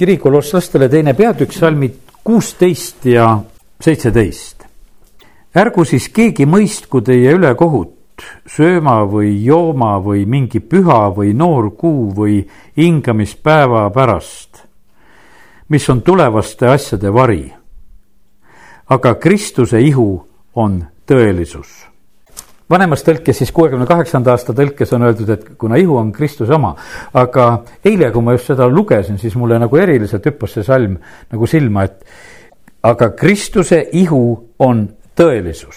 kirikolosslastele teine peatükk, salmid kuusteist ja seitseteist. ärgu siis keegi mõistku teie ülekohut sööma või jooma või mingi püha või noor kuu või hingamispäeva pärast, mis on tulevaste asjade vari. aga Kristuse ihu on tõelisus vanemas tõlkes, siis kuuekümne kaheksanda aasta tõlkes on öeldud, et kuna ihu on Kristuse oma. aga eile, kui ma just seda lugesin, siis mulle nagu eriliselt hüppas see salm nagu silma, et aga Kristuse ihu on tõelisus.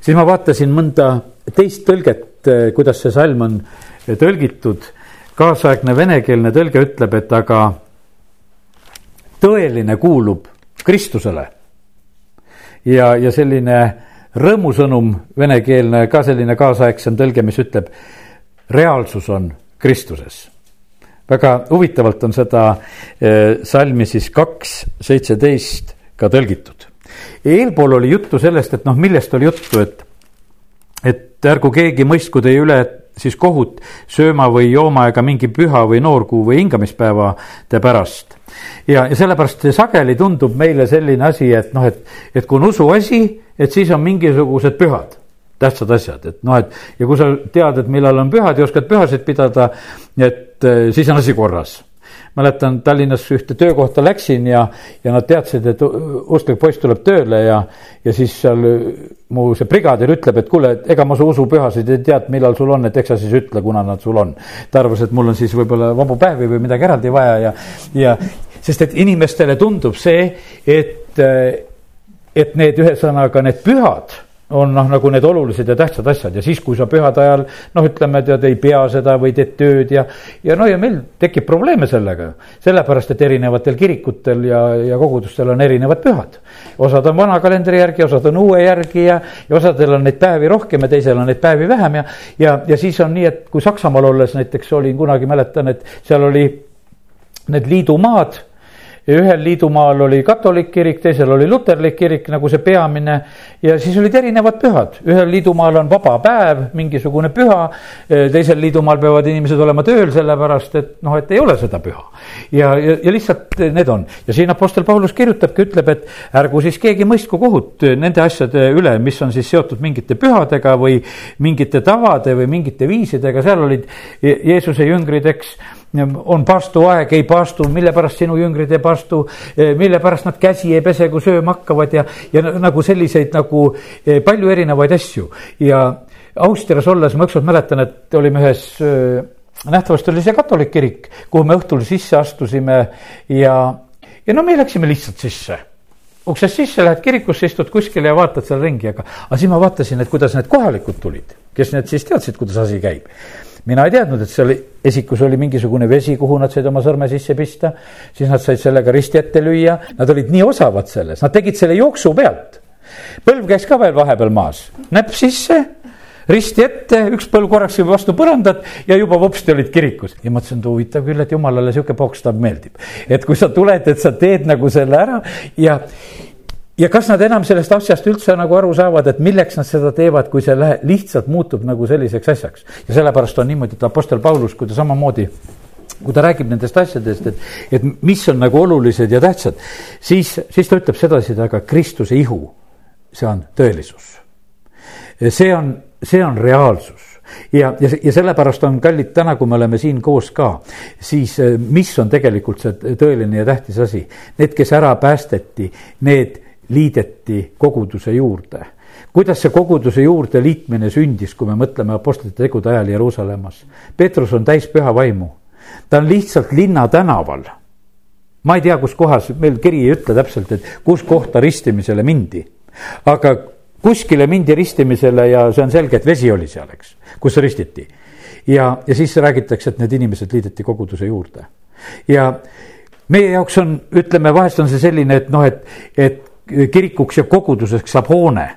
siis ma vaatasin mõnda teist tõlget, kuidas see salm on tõlgitud. kaasaegne venekeelne tõlge ütleb, et aga tõeline kuulub Kristusele. ja, ja selline rõõmusõnum, venekeelne ka selline kaasaegsem tõlge, mis ütleb, reaalsus on Kristuses. väga huvitavalt on seda eh, salmi siis kaks seitseteist ka tõlgitud. eelpool oli juttu sellest, et noh, millest oli juttu, et, et ärgu keegi mõistku teie üle siis kohut sööma või jooma ega mingi püha või noorkuu või hingamispäevade pärast. ja, ja sellepärast sageli tundub meile selline asi, et noh, et, et kui on usuasi, et siis on mingisugused pühad, tähtsad asjad, et noh, et ja kui sa tead, et millal on pühad ja oskad pühasid pidada, et eh, siis on asi korras mäletan Tallinnas ühte töökohta läksin ja, ja nad teadsid, et usklik poiss tuleb tööle ja, ja siis seal mu see brigadir ütleb, et kuule, et ega ma su usupühasid ei tea, millal sul on, et eks sa siis ütle, kuna nad sul on. ta arvas, et mul on siis võib-olla vabu päevi või midagi eraldi vaja ja, ja sest et inimestele tundub see, et et need ühesõnaga need pühad on noh, nagu need olulised ja tähtsad asjad ja siis, kui sa pühade ajal noh, ütleme, tead, ei pea seda või teed tööd ja, ja no ja meil tekib probleeme sellega. sellepärast, et erinevatel kirikutel ja, ja kogudustel on erinevad pühad. osad on vana kalendri järgi, osad on uue järgi ja, ja osadel on neid päevi rohkem ja teisel on neid päevi vähem ja, ja, ja siis on nii, et kui Saksamaal olles näiteks olin kunagi, mäletan, et seal oli need liidumaad ja ühel liidumaal oli katolik kirik, teisel oli luterlik kirik nagu see peamine. ja siis olid erinevad pühad, ühel liidumaal on vaba päev, mingisugune püha. teisel liidumaal peavad inimesed olema tööl, sellepärast et noh, et ei ole seda püha. ja, ja, ja lihtsalt need on ja siin Apostel Paulus kirjutabki, ütleb, et ärgu siis keegi mõistku kohut nende asjade üle, mis on siis seotud mingite pühadega või mingite tavade või mingite viisidega, seal olid Jeesuse jüngrid, eks on paastuaeg, ei paastu, mille pärast sinu jüngrid ei paastu, eh, mille pärast nad käsi ei pese, kui sööma hakkavad ja, ja nagu selliseid nagu eh, palju erinevaid asju. ja Austrias olles ma ükskord mäletan, et olime ühes, eh, nähtavasti oli see katolik kirik, kuhu me õhtul sisse astusime ja, ja no me läksime lihtsalt sisse uksest sisse, lähed kirikusse, istud kuskile ja vaatad seal ringi, aga, aga siis ma vaatasin, et kuidas need kohalikud tulid, kes need siis teadsid, kuidas asi käib mina ei teadnud, et seal esikus oli mingisugune vesi, kuhu nad said oma sõrme sisse pista. siis nad said sellega risti ette lüüa, nad olid nii osavad selles, nad tegid selle jooksu pealt. põlv käis ka veel vahepeal maas, näpp sisse, risti ette, üks põlv korraks juba vastu põrandat ja juba vopsti olid kirikus. ja mõtlesin, et huvitav küll, et jumalale sihuke pokstab meeldib. et kui sa tuled, et sa teed nagu selle ära ja ja kas nad enam sellest asjast üldse nagu aru saavad, et milleks nad seda teevad, kui see lähe, lihtsalt muutub nagu selliseks asjaks. ja sellepärast on niimoodi, et Apostel Paulus, kui ta samamoodi kui ta räägib nendest asjadest, et, et mis on nagu olulised ja tähtsad, siis, siis ta ütleb sedasi, et aga Kristuse ihu, see on tõelisus. see on, see on reaalsus ja, ja, ja sellepärast on kallid täna, kui me oleme siin koos ka, siis mis on tegelikult see tõeline ja tähtis asi. Need, kes ära päästeti, need liideti koguduse juurde. kuidas see koguduse juurde liitmine sündis, kui me mõtleme Apostlite tegude ajal Jeruusalemmas? Peetrus on täis püha vaimu, ta on lihtsalt linnatänaval. ma ei tea, kus kohas, meil kiri ei ütle täpselt, et kus kohta ristimisele mindi, aga kuskile mindi ristimisele ja see on selge, et vesi oli seal, eks, kus ristiti. ja, ja siis räägitakse, et need inimesed liideti koguduse juurde ja meie jaoks on, ütleme, vahest on see selline, et noh, et, et kirikuks ja koguduseks saab hoone.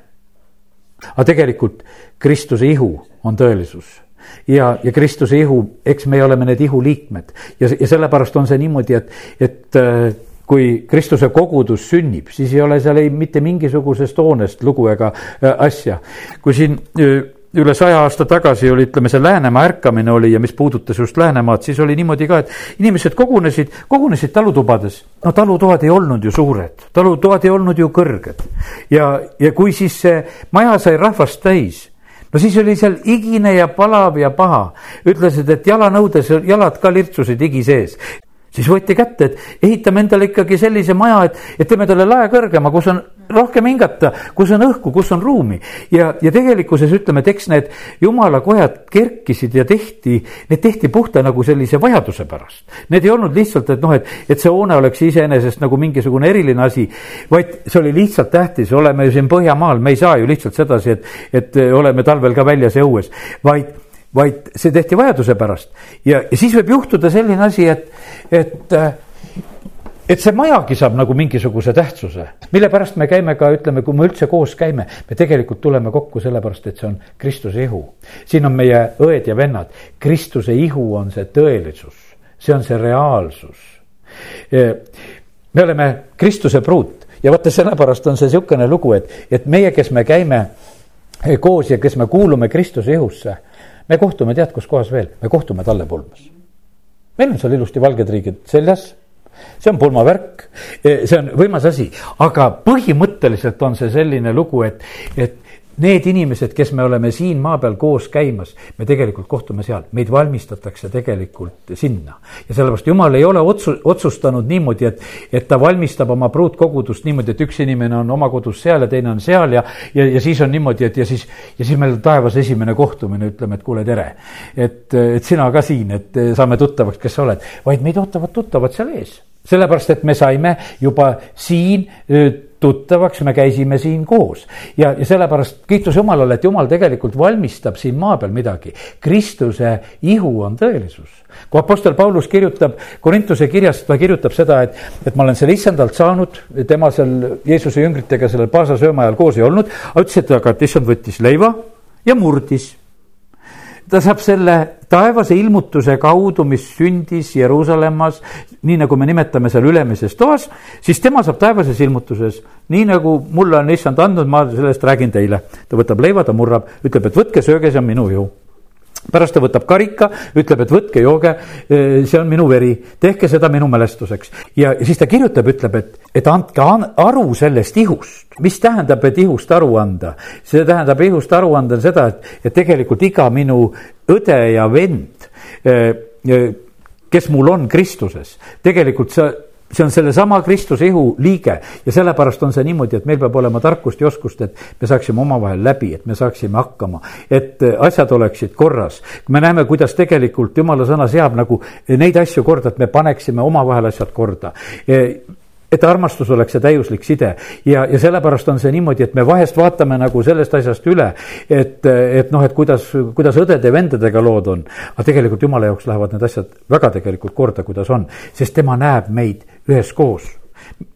aga tegelikult Kristuse ihu on tõelisus ja, ja Kristuse ihu, eks me oleme need ihu liikmed ja, ja sellepärast on see niimoodi, et, et äh, kui Kristuse kogudus sünnib, siis ei ole seal ei mitte mingisugusest hoonest lugu ega äh, asja. kui siin äh, üle saja aasta tagasi oli, ütleme, see Läänemaa ärkamine oli ja mis puudutas just Läänemaad, siis oli niimoodi ka, et inimesed kogunesid, kogunesid talutubades. no talutoad ei olnud ju suured, talutoad ei olnud ju kõrged. ja, ja kui siis see maja sai rahvast täis no siis oli seal igine ja palav ja paha. ütlesid, et jalanõudes jalad ka lirtsusid higi sees siis võeti kätte, et ehitame endale ikkagi sellise maja, et, et teeme talle lae kõrgema, kus on rohkem hingata, kus on õhku, kus on ruumi. ja, ja tegelikkuses ütleme, et eks need jumala kojad kerkisid ja tehti, need tehti puhta nagu sellise vajaduse pärast. Need ei olnud lihtsalt, et noh, et, et see hoone oleks iseenesest nagu mingisugune eriline asi, vaid see oli lihtsalt tähtis, oleme ju siin Põhjamaal, me ei saa ju lihtsalt sedasi, et, et oleme talvel ka väljas ja õues, vaid vaid see tehti vajaduse pärast. ja, ja siis võib juhtuda selline asi, et, et, et see majagi saab nagu mingisuguse tähtsuse, mille pärast me käime ka, ütleme, kui me üldse koos käime, me tegelikult tuleme kokku sellepärast, et see on Kristuse ihu. siin on meie õed ja vennad, Kristuse ihu on see tõelisus, see on see reaalsus. me oleme Kristuse pruut ja vaata, sellepärast on see niisugune lugu, et, et meie, kes me käime koos ja kes me kuulume Kristuse ihusse me kohtume, tead, kus kohas veel, me kohtume talle pulmas. meil on seal ilusti valged riigid seljas, see on pulmavärk, see on võimas asi, aga põhimõtteliselt on see selline lugu, et, et need inimesed, kes me oleme siin maa peal koos käimas, me tegelikult kohtume seal, meid valmistatakse tegelikult sinna. ja sellepärast jumal ei ole otsu-, otsustanud niimoodi, et, et ta valmistab oma pruutkogudust niimoodi, et üks inimene on oma kodus seal ja teine on seal ja, ja, ja siis on niimoodi, et ja siis, ja siis meil taevas esimene kohtumine, ütleme, et kuule, tere. et, et sina ka siin, et saame tuttavaks, kes sa oled, vaid meid ootavad tuttavad seal ees sellepärast, et me saime juba siin tuttavaks, me käisime siin koos. ja, ja sellepärast kiitus Jumalale, et Jumal tegelikult valmistab siin maa peal midagi. Kristuse ihu on tõelisus. kui Apostel Paulus kirjutab Korintuse kirjas, ta kirjutab seda, et, et ma olen selle issandalt saanud, tema seal Jeesuse jüngritega sellel Paasa söömaajal koos ei olnud, ütles, et aga, et issand võttis leiva ja murdis ta saab selle taevase ilmutuse kaudu, mis sündis Jeruusalemmas, nii nagu me nimetame seal ülemises toas, siis tema saab taevases ilmutuses, nii nagu mulle on issand andnud, ma sellest räägin teile. ta võtab leiva, ta murrab, ütleb, et võtke, sööge, see on minu ihu pärast ta võtab karika, ütleb, et võtke, jooge, eh, see on minu veri, tehke seda minu mälestuseks. ja siis ta kirjutab, ütleb, et, et andke aru sellest ihust. mis tähendab, et ihust aru anda? see tähendab ihust aru anda seda, et, et tegelikult iga minu õde ja vend, eh, eh, kes mul on Kristuses, tegelikult sa see on sellesama Kristuse ihu liige ja sellepärast on see niimoodi, et meil peab olema tarkust ja oskust, et me saaksime omavahel läbi, et me saaksime hakkama, et asjad oleksid korras. me näeme, kuidas tegelikult jumala sõna seab nagu neid asju korda, et me paneksime omavahel asjad korda et armastus oleks see täiuslik side ja, ja sellepärast on see niimoodi, et me vahest vaatame nagu sellest asjast üle, et, et noh, et kuidas, kuidas õdede-vendadega lood on. aga tegelikult jumala jaoks lähevad need asjad väga tegelikult korda, kuidas on, sest tema näeb meid üheskoos.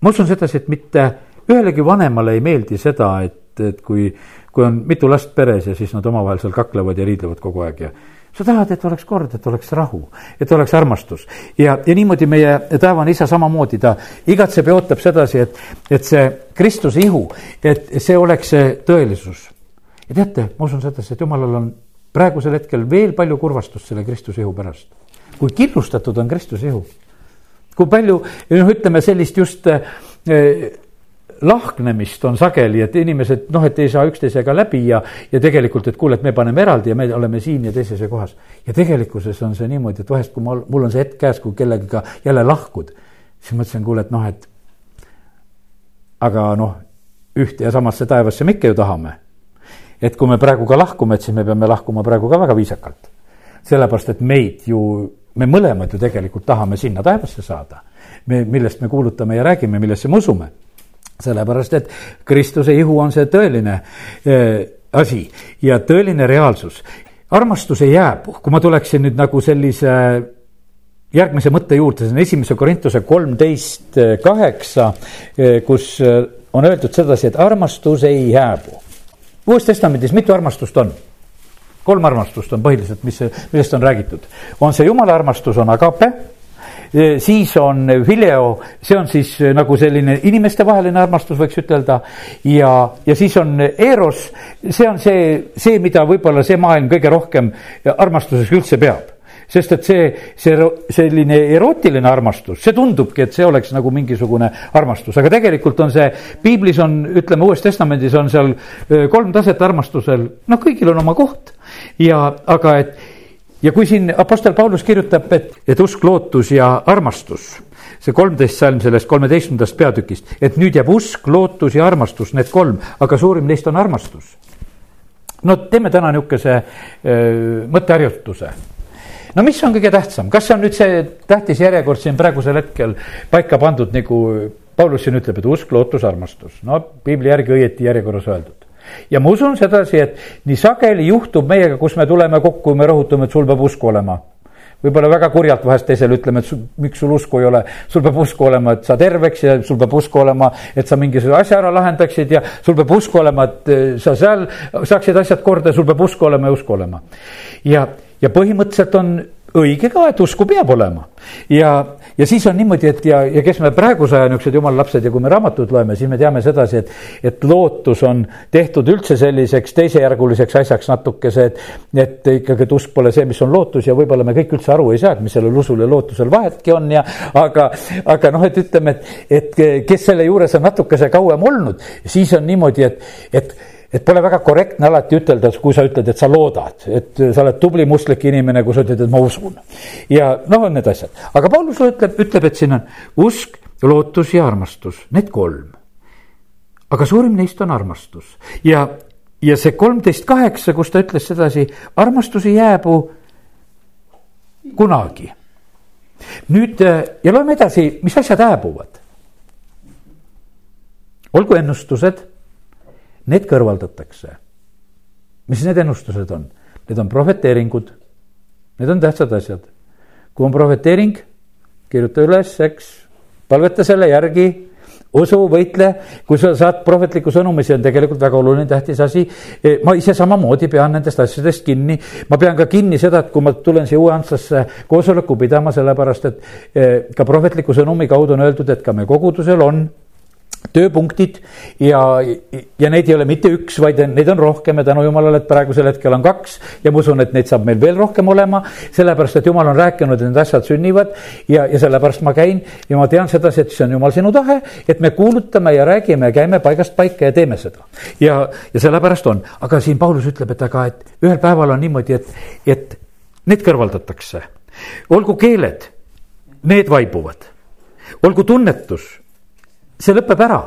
ma usun sedasi, et mitte ühelegi vanemale ei meeldi seda, et, et kui, kui on mitu last peres ja siis nad omavahel seal kaklevad ja riidlevad kogu aeg ja sa tahad, et oleks kord, et oleks rahu, et oleks armastus. ja, ja niimoodi meie taevane isa samamoodi, ta igatseb ja ootab sedasi, et, et see Kristuse ihu, et see oleks see tõelisus. ja teate, ma usun sedasi, et jumalal on praegusel hetkel veel palju kurvastust selle Kristuse ihu pärast. kui killustatud on Kristuse ihu, kui palju, noh, ütleme sellist just eh, lahknemist on sageli, et inimesed noh, et ei saa üksteisega läbi ja, ja tegelikult, et kuule, et me paneme eraldi ja me oleme siin ja teises kohas. ja tegelikkuses on see niimoodi, et vahest, kui mul, mul on see hetk käes, kui kellegagi jälle lahkud, siis mõtlesin, kuule, et noh, et aga noh, ühte ja samasse taevasse me ikka ju tahame. et kui me praegu ka lahkume, et siis me peame lahkuma praegu ka väga viisakalt. sellepärast, et meid ju, me mõlemad ju tegelikult tahame sinna taevasse saada. me, millest me kuulutame ja räägime, millesse me usume sellepärast, et Kristuse ihu on see tõeline äh, asi ja tõeline reaalsus. armastus ei jää, kui ma tuleksin nüüd nagu sellise järgmise mõtte juurde, see on esimese Korintuse kolmteist äh, kaheksa, äh, kus äh, on öeldud sedasi, et armastus ei hääbu. uues Testamendis mitu armastust on? Kolm armastust on põhiliselt, mis, millest on räägitud. on see jumala armastus, on agape siis on fileo, see on siis nagu selline inimestevaheline armastus, võiks ütelda. ja, ja siis on eros, see on see, see, mida võib-olla see maailm kõige rohkem armastuseks üldse peab sest et see, see selline erootiline armastus, see tundubki, et see oleks nagu mingisugune armastus, aga tegelikult on see, piiblis on, ütleme, Uues Testamendis on seal kolm taset armastusel, noh, kõigil on oma koht ja, aga et ja kui siin Apostel Paulus kirjutab, et, et usk, lootus ja armastus, see kolmteist salm sellest kolmeteistkümnendast peatükist, et nüüd jääb usk, lootus ja armastus, need kolm, aga suurim neist on armastus. no teeme täna niisuguse mõtteharjutuse no mis on kõige tähtsam, kas see on nüüd see tähtis järjekord siin praegusel hetkel paika pandud, nagu Paulus siin ütleb, et usk, lootus, armastus, no piibli järgi õieti järjekorras öeldud. Ja ma usun sedasi, et nii sageli juhtub meiega, kus me tuleme kokku ja me rõhutame, et sul peab usku olema võib-olla väga kurjalt vahest teisele ütleme, et sul, miks sul usku ei ole, sul peab usku olema, et sa terveks ja sul peab usku olema, et sa mingisuguse asja ära lahendaksid ja sul peab usku olema, et eh, sa seal saaksid asjad korda sul peab usku olema ja usku olema. ja ja põhimõtteliselt on õige ka, et usku peab olema. ja, ja siis on niimoodi, et ja, ja kes me praeguse aja niisugused jumala lapsed ja kui me raamatut loeme, siis me teame sedasi, et, et lootus on tehtud üldse selliseks teisejärguliseks asjaks natukese, et, et ikkagi, et usk pole see, mis on lootus ja võib-olla me kõik üldse aru ei saa, et mis sellel usul ja lootusel vahetki on ja aga, aga noh, et ütleme, et, et kes selle juures on natukese kauem olnud, siis on niimoodi, et, et et pole väga korrektne alati ütelda, kui sa ütled, et sa loodad, et sa oled tubli mustlik inimene, kui sa ütled, et ma usun. ja noh, on need asjad, aga Paulus ütleb, ütleb, et siin on usk, lootus ja armastus, need kolm. aga suurim neist on armastus ja, ja see kolmteist kaheksa, kus ta ütles sedasi, armastus ei jääbu kunagi. nüüd ja loeme edasi, mis asjad hääbuvad. olgu ennustused need kõrvaldatakse. mis need ennustused on? Need on prohveteeringud. Need on tähtsad asjad. kui on prohveteering, kirjuta üles, eks, palveta selle järgi, usu, võitle, kui sa saad prohvetliku sõnumi, see on tegelikult väga oluline, tähtis asi. E, ma ise samamoodi pean nendest asjadest kinni, ma pean ka kinni seda, et kui ma tulen siia Uue-Antslasse koosoleku pidama, sellepärast et e, ka prohvetliku sõnumi kaudu on öeldud, et ka meie kogudusel on tööpunktid ja, ja neid ei ole mitte üks, vaid neid on rohkem ja tänu jumalale, et praegusel hetkel on kaks ja ma usun, et neid saab meil veel rohkem olema, sellepärast et jumal on rääkinud, et need asjad sünnivad ja, ja sellepärast ma käin ja ma tean sedasi, et see on jumal sinu tahe, et me kuulutame ja räägime ja käime paigast paika ja teeme seda. ja, ja sellepärast on, aga siin Paulus ütleb, et aga, et ühel päeval on niimoodi, et, et need kõrvaldatakse, olgu keeled, need vaibuvad, olgu tunnetus see lõpeb ära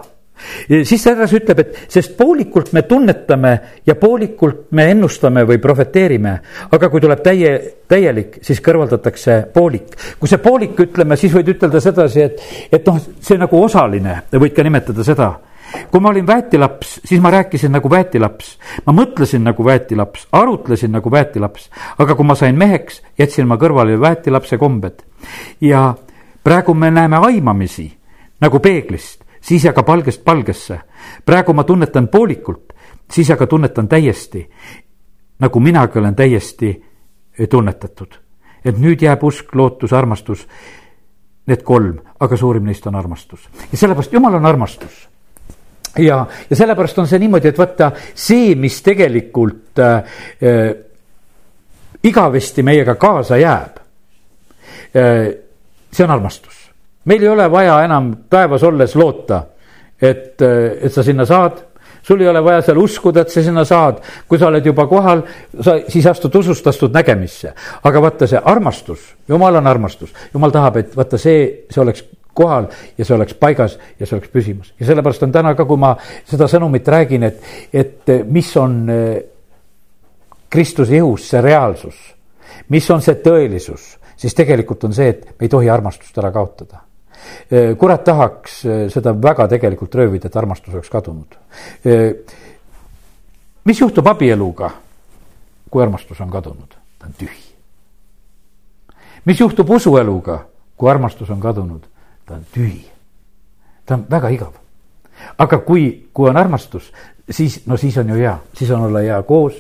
siis härras ütleb, et sest poolikult me tunnetame ja poolikult me ennustame või profeteerime, aga kui tuleb täie, täielik, siis kõrvaldatakse poolik. kui see poolik, ütleme, siis võid ütelda sedasi, et, et noh, see nagu osaline, võid ka nimetada seda. kui ma olin väetilaps, siis ma rääkisin nagu väetilaps, ma mõtlesin nagu väetilaps, arutlesin nagu väetilaps, aga kui ma sain meheks, jätsin ma kõrvale väetilapse kombed. ja praegu me näeme aimamisi nagu peeglist siis jagab valgest palgesse. praegu ma tunnetan poolikult, siis aga tunnetan täiesti, nagu minagi olen täiesti tunnetatud. et nüüd jääb usk, lootus, armastus, need kolm, aga suurim neist on armastus. ja sellepärast Jumal on armastus ja, ja sellepärast on see niimoodi, et vaata see, mis tegelikult äh, äh, igavesti meiega kaasa jääb äh,. see on armastus meil ei ole vaja enam taevas olles loota, et, et sa sinna saad. Sul ei ole vaja seal uskuda, et sa sinna saad, kui sa oled juba kohal, sa siis astud usust, astud nägemisse. aga vaata see armastus, jumal on armastus, jumal tahab, et vaata see, see oleks kohal ja see oleks paigas ja see oleks püsimas. Ja sellepärast on täna ka, kui ma seda sõnumit räägin, et, et mis on eh, Kristuse jõus, see reaalsus, mis on see tõelisus, siis tegelikult on see, et me ei tohi armastust ära kaotada kurat tahaks eh, seda väga tegelikult röövida, et armastus oleks kadunud. Mis juhtub abieluga, kui armastus on kadunud? ta on tühi. mis juhtub usueluga, kui armastus on kadunud? ta on tühi. ta on väga igav. aga kui, kui on armastus, siis, no siis on ju hea, siis on olla hea koos,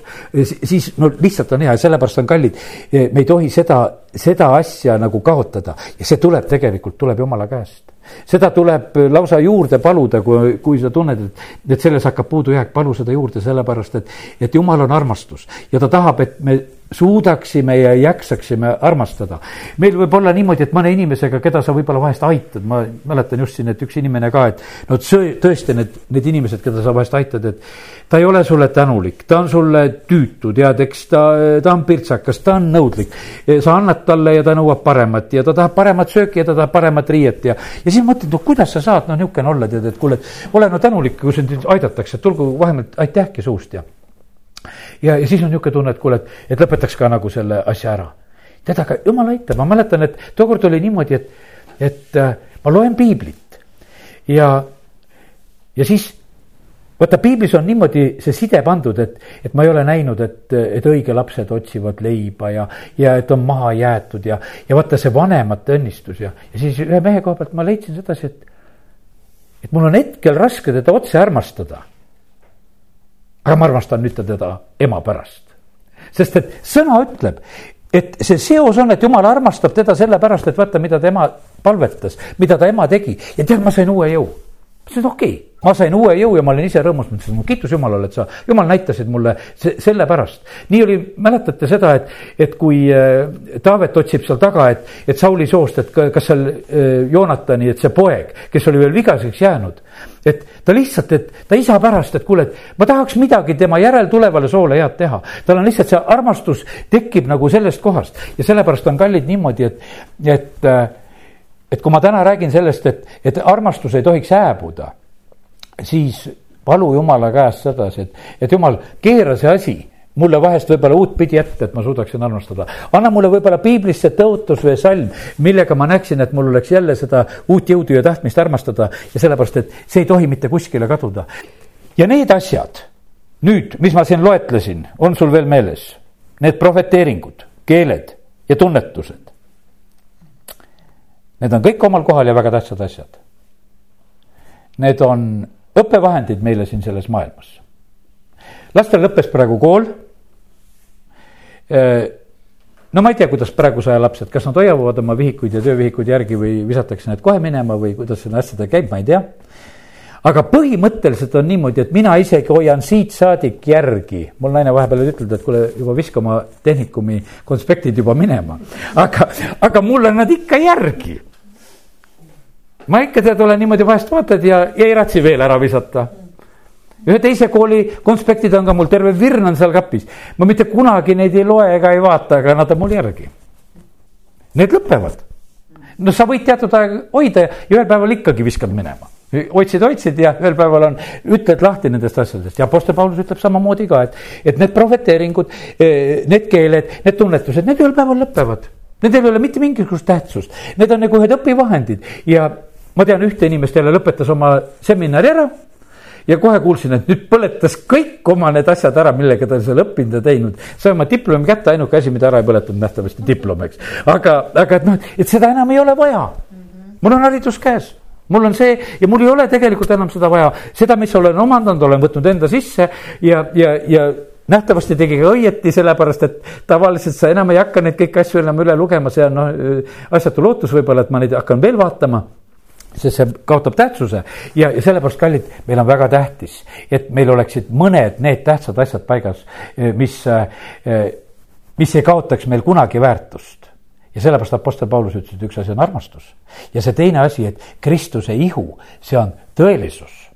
siis no lihtsalt on hea ja sellepärast on kallid, me ei tohi seda, seda asja nagu kaotada. Ja see tuleb tegelikult, tuleb jumala käest. Seda tuleb lausa juurde paluda, kui, kui sa tunned, et, et selles hakkab puudujääk, palu seda juurde, sellepärast et, et jumal on armastus. Ja ta tahab, et me suudaksime ja jaksaksime armastada. meil võib olla niimoodi, et mõne inimesega, keda sa võib-olla vahest aitad, ma mäletan just siin, et üks inimene ka, et no tõesti need, need inimesed, keda sa vahest aitad, et ta ei ole sulle tänulik, ta on sulle tüütu, tead, eks ta, ta on pirtsakas, ta on nõudlik. sa annad talle ja ta nõuab paremat ja ta tahab paremat sööki ja ta tahab paremat riiet ja, ja siis mõtled, no kuidas sa saad, no niisugune olla, tead, et kuule, ole no tänulik, kui sind aidatakse, tulgu vahemalt aitähki suust ja ja, ja siis on niisugune tunne, et kuule, et, et lõpetaks ka nagu selle asja ära. tead, aga jumal aitab, ma mäletan, et tookord oli niimoodi, et, et äh, ma loen piiblit ja, ja siis vaata, piiblis on niimoodi see side pandud, et, et ma ei ole näinud, et, et õigelapsed otsivad leiba ja, ja et on maha jäetud ja, ja vaata see vanemate õnnistus ja, ja siis ühe mehe koha pealt ma leidsin sedasi, et, et mul on hetkel raske teda otse armastada aga ma armastan nüüd teda ema pärast. sest et sõna ütleb, et see seos on, et jumal armastab teda sellepärast, et vaata, mida ta ema palvetas, mida ta ema tegi ja tead, ma sain uue jõu. ma ütlesin, okei okay ma sain uue jõu ja ma olin ise rõõmus, ma ütlesin, kiitus Jumalale, et sa, Jumal näitasid mulle se, sellepärast. nii oli, mäletate seda, et, et kui äh, Taavet otsib seal taga, et, et Sauli soost, et kas seal äh, Joonatani, et see poeg, kes oli veel vigaseks jäänud. Et ta lihtsalt, et ta isa pärast, et kuule, et ma tahaks midagi tema järeltulevale soole head teha. tal on lihtsalt see armastus tekib nagu sellest kohast ja sellepärast on kallid niimoodi, et, et et kui ma täna räägin sellest, et, et armastus ei tohiks hääbuda siis palu jumala käest sedasi, et, et jumal, keera see asi mulle vahest võib-olla uutpidi ette, et ma suudaksin armastada. anna mulle võib-olla piiblisse tõotus või salm, millega ma näeksin, et mul oleks jälle seda uut jõudu ja tahtmist armastada ja sellepärast, et see ei tohi mitte kuskile kaduda. ja need asjad nüüd, mis ma siin loetlesin, on sul veel meeles? Need prohveteeringud, keeled ja tunnetused. Need on kõik omal kohal ja väga tähtsad asjad. Need on õppevahendid meile siin selles maailmas. Lastel lõppes praegu kool. Äh, no ma ei tea, kuidas praeguse aja lapsed, kas nad hoiavad oma vihikuid ja töövihikuid järgi või visatakse need kohe minema või kuidas see asjadega käib, ma ei tea aga põhimõtteliselt on niimoodi, et mina isegi hoian siit saadik järgi, mul naine vahepeal ütleb, et kuule, juba viska oma tehnikumi konspektid juba minema. aga, aga mul on nad ikka järgi ma ikka tead, olen niimoodi vahest vaatad ja, ja ei raatsi veel ära visata. Ühe teise kooli konspektid on ka mul terve virn on seal kapis. ma mitte kunagi neid ei loe ega ei vaata, aga nad on mul järgi. Need lõpevad. no sa võid teatud aega hoida ja ühel päeval ikkagi viskad minema otsid, otsid ja ühel päeval on, ütled lahti nendest asjadest ja Apostel Paulus ütleb samamoodi ka, et, et need prohveteeringud, eh, need keeled, need tunnetused, need ühel päeval lõpevad. Nendel ei ole mitte mingisugust tähtsust, need on nagu ühed õpivahendid ja ma tean ühte inimest jälle lõpetas oma seminari ära ja kohe kuulsin, et nüüd põletas kõik oma need asjad ära, millega ta seal õppinud ja teinud. sai oma diplomi kätte, ainuke asi, mida ära ei põletanud, nähtavasti diplom, eks. aga, aga et noh, et seda enam ei ole vaja. mul on haridus käes mul on see ja mul ei ole tegelikult enam seda vaja, seda, mis olen omandanud, olen võtnud enda sisse ja, ja, ja nähtavasti tegi ka õieti, sellepärast et tavaliselt sa enam ei hakka neid kõiki asju enam üle lugema, see on noh, asjatu lootus võib-olla, et ma neid hakkan veel vaatama sest see kaotab tähtsuse. Ja, ja sellepärast, kallid, meil on väga tähtis, et meil oleksid mõned need tähtsad asjad paigas, eh, mis, eh, mis ei kaotaks meil kunagi väärtust. ja sellepärast Apostel Paulus ütles, et üks asi on armastus. Ja see teine asi, et Kristuse ihu, see on tõelisus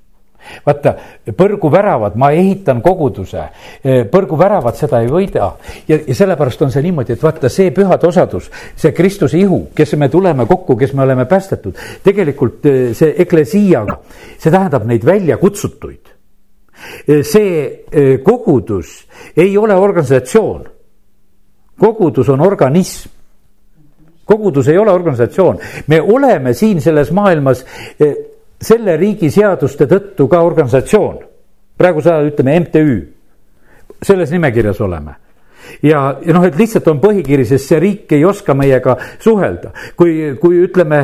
vaata, põrguväravad, ma ehitan koguduse, e, põrguväravad seda ei võida. ja, ja sellepärast on see niimoodi, et vaata see pühade osadus, see Kristuse ihu, kes me tuleme kokku, kes me oleme päästetud. tegelikult e, see eklesiaga, see tähendab neid väljakutsutuid. E, see kogudus ei ole organisatsioon. kogudus on organism kogudus ei ole organisatsioon, me oleme siin selles maailmas selle riigi seaduste tõttu ka organisatsioon. praegu sa ütleme MTÜ, selles nimekirjas oleme. Ja, ja noh, et lihtsalt on põhikiri, sest see riik ei oska meiega suhelda. kui, kui ütleme,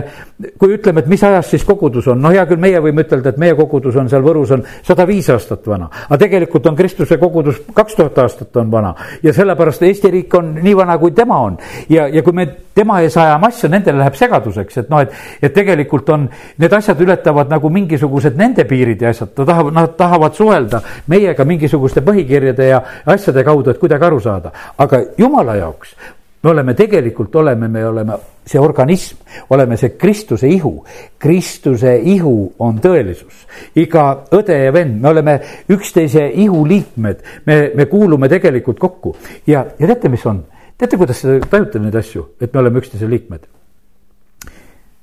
kui ütleme, et mis ajast siis kogudus on, no hea küll, meie võime ütelda, et meie kogudus on seal Võrus on sada viis aastat vana. aga tegelikult on Kristuse kogudus kaks tuhat aastat on vana ja sellepärast Eesti riik on nii vana, kui tema on. ja, ja kui me tema ees ajame asju, nendel läheb segaduseks, et noh, et, et tegelikult on, need asjad ületavad nagu mingisugused nende piirid ja asjad, ta tahab, nad tahavad suhelda meiega mingisuguste põhikirjade ja asjade kaudu, et kuidagi aru saada aga jumala jaoks me oleme tegelikult, oleme, me oleme see organism, oleme see Kristuse ihu. Kristuse ihu on tõelisus. iga õde ja vend, me oleme üksteise ihu liikmed, me, me kuulume tegelikult kokku ja, ja teate, mis on? teate, kuidas te tajute neid asju, et me oleme üksteise liikmed?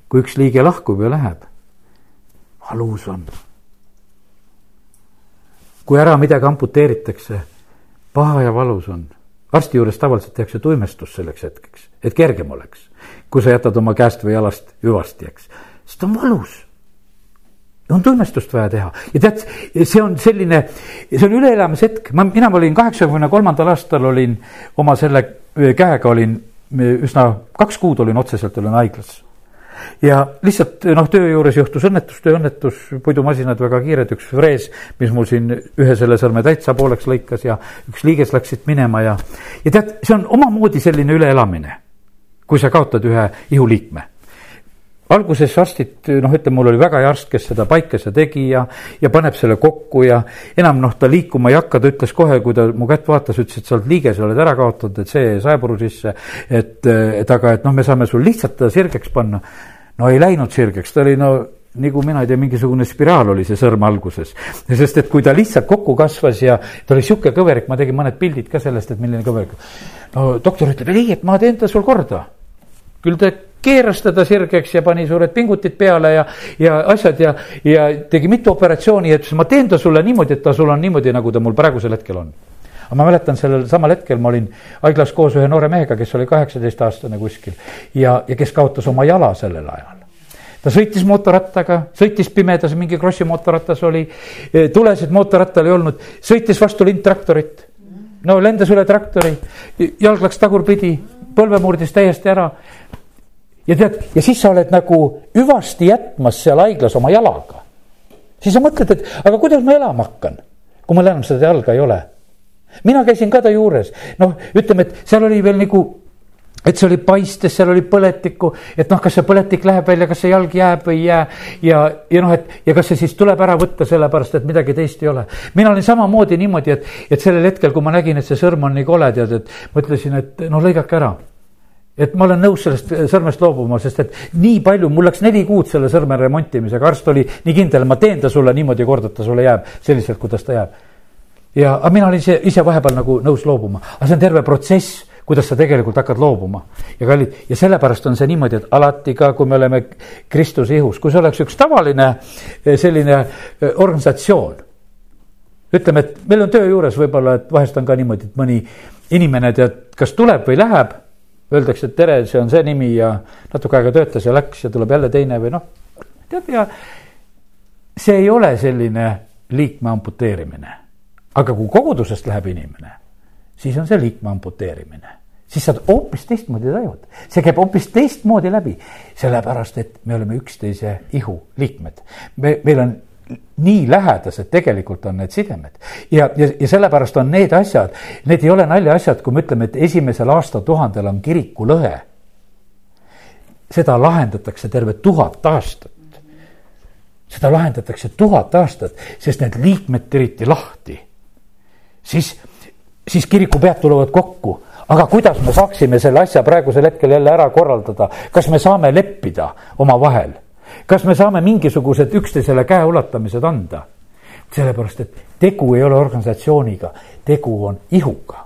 kui üks liige lahkub ja läheb, valus on. kui ära midagi amputeeritakse, paha ja valus on arsti juures tavaliselt tehakse tuimestus selleks hetkeks, et kergem oleks. kui sa jätad oma käest või jalast hüvasti, eks, sest on valus. on tuimestust vaja teha ja tead, see on selline, see on üleelamishetk, ma, mina olin kaheksakümne kolmandal aastal olin oma selle käega olin üsna, kaks kuud olin otseselt olin haiglas ja lihtsalt noh, töö juures juhtus õnnetus, tööõnnetus, puidumasinad väga kiired, üks frees, mis mul siin ühe selle sõrme täitsa pooleks lõikas ja üks liiges läks siit minema ja, ja tead, see on omamoodi selline üleelamine, kui sa kaotad ühe ihuliikme alguses arstid, noh, ütleme, mul oli väga hea arst, kes seda paikese tegi ja, ja paneb selle kokku ja enam noh, ta liikuma ei hakka, ta ütles kohe, kui ta mu kätt vaatas, ütles, et sa oled liige, sa oled ära kaotanud, et see saepuru sisse. et, et aga, et noh, me saame sul lihtsalt ta sirgeks panna. no ei läinud sirgeks, ta oli no nagu mina ei tea, mingisugune spiraal oli see sõrm alguses. sest et kui ta lihtsalt kokku kasvas ja ta oli sihuke kõverik, ma tegin mõned pildid ka sellest, et milline kõverik. no doktor ütleb, ei, et ma teen ta sul korda. küll ta keeras teda sirgeks ja pani suured pingutid peale ja, ja asjad ja, ja tegi mitu operatsiooni ütles, ma teen ta sulle niimoodi, et ta sul on niimoodi, nagu ta mul praegusel hetkel on. aga ma mäletan, sellel samal hetkel ma olin haiglas koos ühe noore mehega, kes oli kaheksateistaastane kuskil ja, ja kes kaotas oma jala sellel ajal ta sõitis mootorrattaga, sõitis pimedas, mingi krossi mootorratas oli, tulesid mootorrattal ei olnud, sõitis vastu lindtraktorit. no lendas üle traktori, jalg läks tagurpidi, põlve murdis täiesti ära ja tead, ja siis sa oled nagu hüvasti jätmas seal haiglas oma jalaga. siis sa mõtled, et aga kuidas ma elama hakkan, kui mul enam seda jalga ei ole. mina käisin ka ta juures, noh, ütleme, et seal oli veel nagu et see oli paistes, seal oli põletikku, et noh, kas see põletik läheb välja, kas see jalg jääb või ei jää. ja, ja noh, et ja kas see siis tuleb ära võtta, sellepärast et midagi teist ei ole. mina olin samamoodi niimoodi, et, et sellel hetkel, kui ma nägin, et see sõrm on nii kole, tead, et ma ütlesin, et noh, lõigake ära et ma olen nõus sellest sõrmest loobuma, sest et nii palju, mul läks neli kuud selle sõrme remontimisega, arst oli nii kindel, ma teen ta sulle niimoodi korda, et ta sulle jääb selliselt, kuidas ta jääb. ja, aga mina olin ise, ise vahepeal nagu nõus loobuma, aga see on terve protsess kuidas sa tegelikult hakkad loobuma. ja kallid, ja sellepärast on see niimoodi, et alati ka, kui me oleme Kristuse ihus, kui see oleks üks tavaline eh, selline eh, organisatsioon. ütleme, et meil on töö juures võib-olla, et vahest on ka niimoodi, et mõni inimene tead, kas tuleb või läheb öeldakse, et tere, see on see nimi ja natuke aega töötas ja läks ja tuleb jälle teine või noh, tead ja see ei ole selline liikme amputeerimine. aga kui kogudusest läheb inimene, siis on see liikme amputeerimine siis sa hoopis teistmoodi tajud, see käib hoopis teistmoodi läbi, sellepärast et me oleme üksteise ihu liikmed. me, meil on nii lähedased tegelikult on need sidemed. ja, ja, ja sellepärast on need asjad, need ei ole naljaasjad, kui me ütleme, et esimesel aastatuhandel on kirikulõhe. seda lahendatakse terve tuhat aastat. seda lahendatakse tuhat aastat, sest need liikmed tiriti lahti. siis, siis kirikupead tulevad kokku aga kuidas me saaksime selle asja praegusel hetkel jälle ära korraldada, kas me saame leppida omavahel kas me saame mingisugused üksteisele käeulatamised anda? sellepärast, et tegu ei ole organisatsiooniga, tegu on ihuga.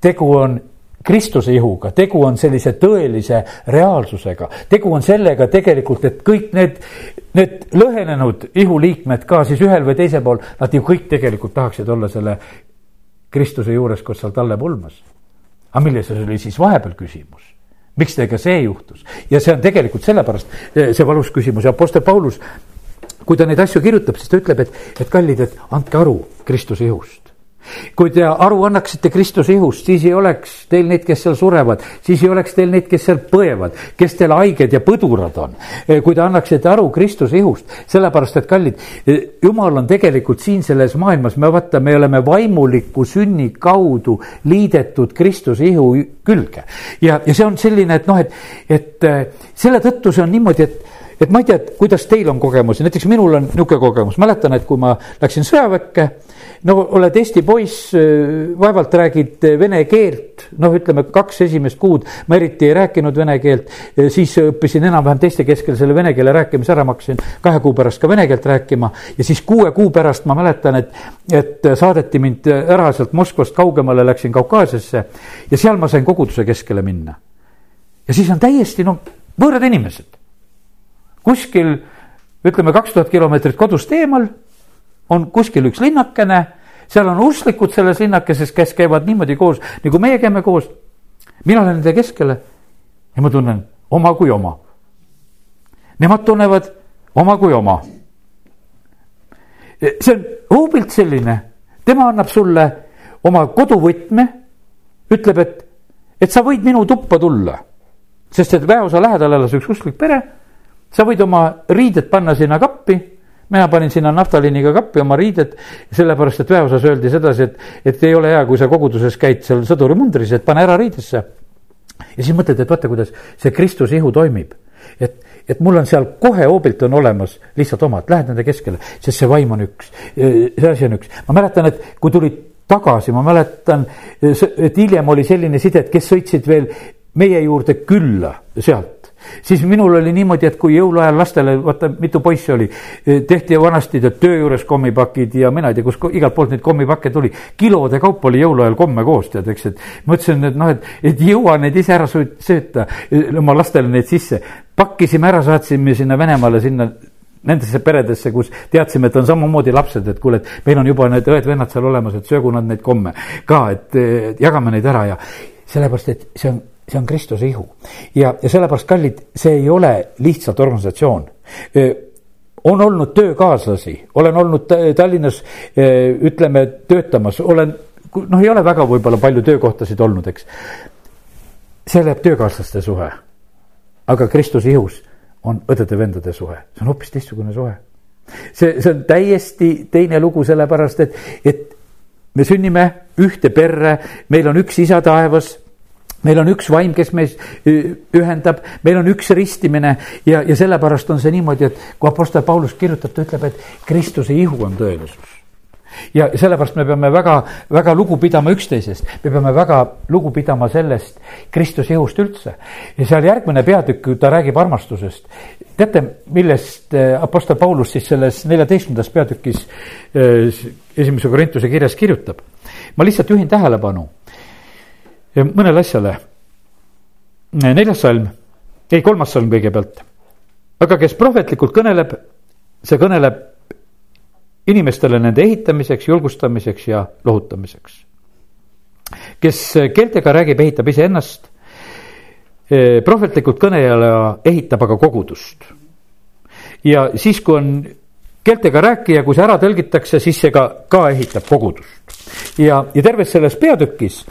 tegu on Kristuse ihuga, tegu on sellise tõelise reaalsusega, tegu on sellega tegelikult, et kõik need, need lõhenenud ihuliikmed ka siis ühel või teisel pool, nad ju kõik tegelikult tahaksid olla selle Kristuse juures, kus seal talle pulmas. aga milles oli siis vahepeal küsimus? Miks teiega see juhtus ja see on tegelikult sellepärast eh, see valus küsimus ja Apostel Paulus, kui ta neid asju kirjutab, siis ta ütleb, et, et kallid, et andke aru Kristuse ihust. Kui te aru annaksite Kristuse ihust, siis ei oleks teil neid, kes seal surevad, siis ei oleks teil neid, kes seal põevad, kes teil haiged ja põdurad on. kui te annaksite aru Kristuse ihust, sellepärast et kallid, jumal on tegelikult siin selles maailmas, me vaata, me oleme vaimuliku sünni kaudu liidetud Kristuse ihu külge. ja, ja see on selline, et noh, et, et selle tõttu see on niimoodi, et et ma ei tea, et kuidas teil on kogemusi, näiteks minul on niisugune kogemus, mäletan, et kui ma läksin sõjaväkke, no oled Eesti poiss, vaevalt räägid vene keelt, noh, ütleme kaks esimest kuud ma eriti ei rääkinud vene keelt, siis õppisin enam-vähem teiste keskel selle vene keele rääkimise ära, ma hakkasin kahe kuu pärast ka vene keelt rääkima. Ja siis kuue kuu pärast ma mäletan, et, et saadeti mind ära sealt Moskvast kaugemale, läksin Kaukaasiasse ja seal ma sain koguduse keskele minna. ja siis on täiesti noh, võõrad inimesed kuskil ütleme, kaks tuhat kilomeetrit kodust eemal on kuskil üks linnakene, seal on usklikud selles linnakeses, kes käivad niimoodi koos, nagu meie käime koos. mina olen nende keskele ja ma tunnen oma kui oma. Nemad tunnevad oma kui oma. see on hoobilt selline, tema annab sulle oma koduvõtme, ütleb, et, et sa võid minu tuppa tulla, sest et väeosa lähedal elas üks usklik pere sa võid oma riided panna sinna kappi, mina panin sinna naftaliiniga kappi oma riided, sellepärast et väeosas öeldi sedasi, et, et ei ole hea, kui sa koguduses käid seal sõdurimundris, et pane ära riidesse. ja siis mõtled, et vaata, kuidas see Kristuse ihu toimib. et, et mul on seal kohe hoobilt on olemas lihtsalt omad, lähed nende keskele, sest see vaim on üks, see asi on üks. ma mäletan, et kui tulid tagasi, ma mäletan, et hiljem oli selline side, et kes sõitsid veel meie juurde külla sealt siis minul oli niimoodi, et kui jõuluajal lastele, vaata mitu poissi oli, tehti vanasti töö juures kommipakid ja mina ei tea, kus igalt poolt neid kommipakke tuli. kilode kaupa oli jõuluajal komme koos, tead, eks, et mõtlesin, et noh, et, et jõua neid ise ära sööta, oma lastele neid sisse. pakkisime ära, saatsime sinna Venemaale, sinna nendesse peredesse, kus teadsime, et on samamoodi lapsed, et kuule, et meil on juba need õed-vennad seal olemas, et söögu nad neid komme ka, et jagame neid ära ja sellepärast, et see on see on Kristuse ihu. ja, ja sellepärast, kallid, see ei ole lihtsalt organisatsioon on olnud töökaaslasi, olen olnud Tallinnas ütleme töötamas, olen noh, ei ole väga võib-olla palju töökohtasid olnud, eks. see läheb töökaaslaste suhe. aga Kristuse ihus on õdede-vendade suhe, see on hoopis teistsugune suhe. see, see on täiesti teine lugu, sellepärast et, et me sünnime ühte perre, meil on üks isa taevas meil on üks vaim, kes meis ühendab, meil on üks ristimine ja, ja sellepärast on see niimoodi, et kui Apostel Paulus kirjutab, ta ütleb, et Kristuse ihu on tõelisus. ja sellepärast me peame väga, väga lugu pidama üksteisest, me peame väga lugu pidama sellest Kristuse ihust üldse. ja seal järgmine peatükk, ta räägib armastusest. teate, millest äh, Apostel Paulus siis selles neljateistkümnendas peatükis äh, esimese Korintuse kirjas kirjutab? ma lihtsalt juhin tähelepanu mõnele asjale. neljas salm, ei kolmas salm kõigepealt. aga kes prohvetlikult kõneleb, see kõneleb inimestele nende ehitamiseks, julgustamiseks ja lohutamiseks. kes keeltega räägib, ehitab iseennast. prohvetlikult kõneleja ehitab aga kogudust. ja siis, kui on keeltega rääkija, kui see ära tõlgitakse, siis see ka, ka ehitab kogudust. ja, ja terves selles peatükis